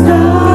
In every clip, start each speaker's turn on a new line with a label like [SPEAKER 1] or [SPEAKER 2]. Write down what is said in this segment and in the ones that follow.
[SPEAKER 1] stars.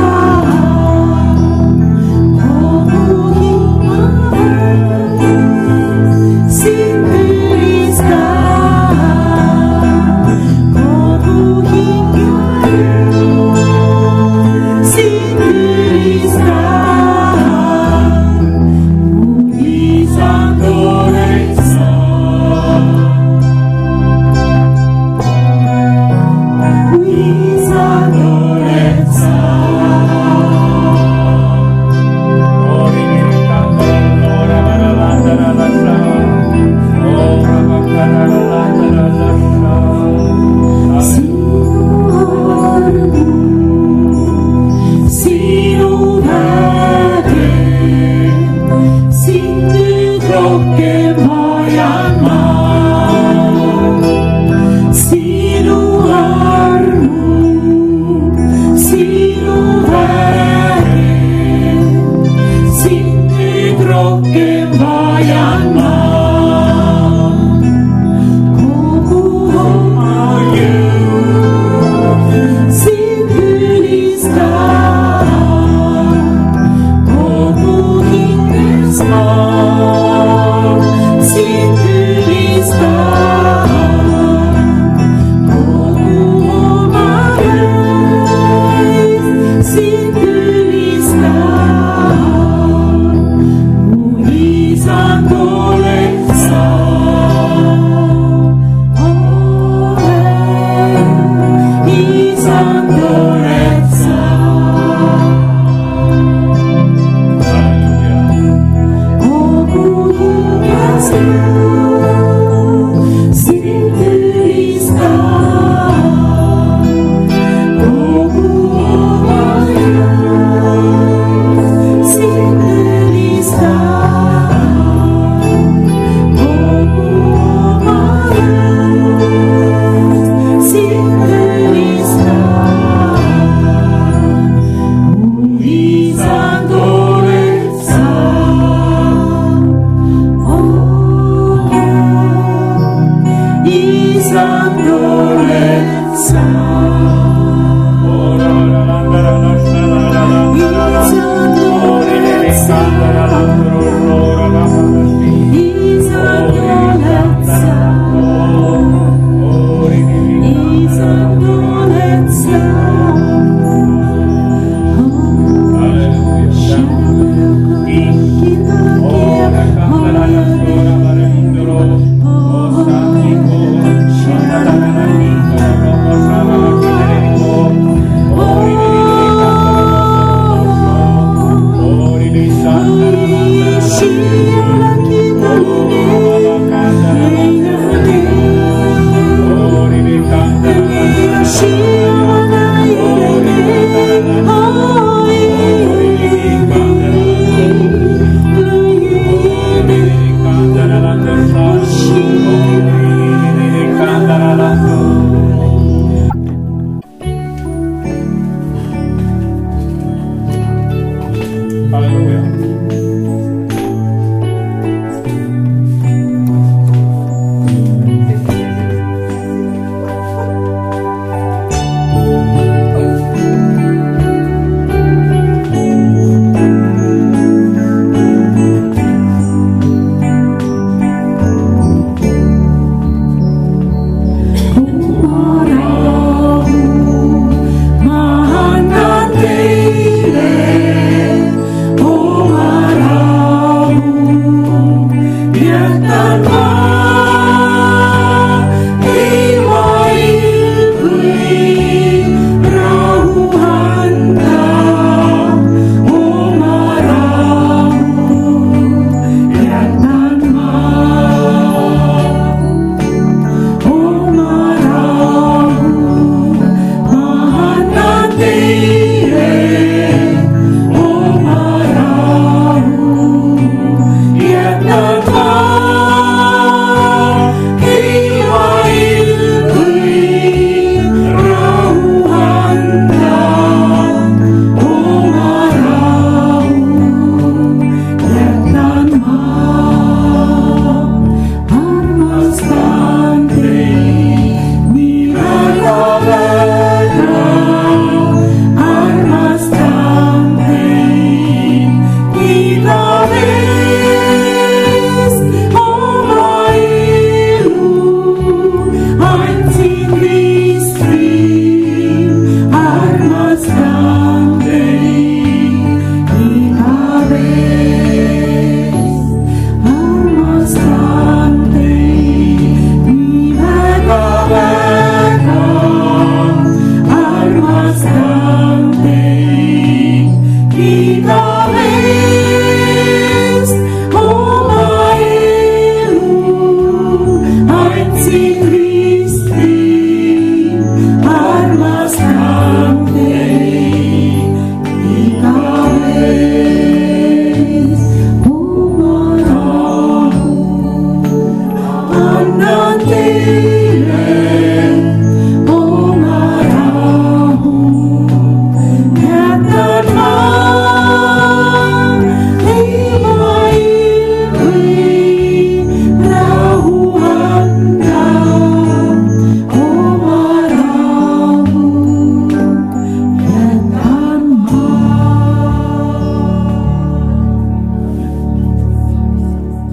[SPEAKER 1] you.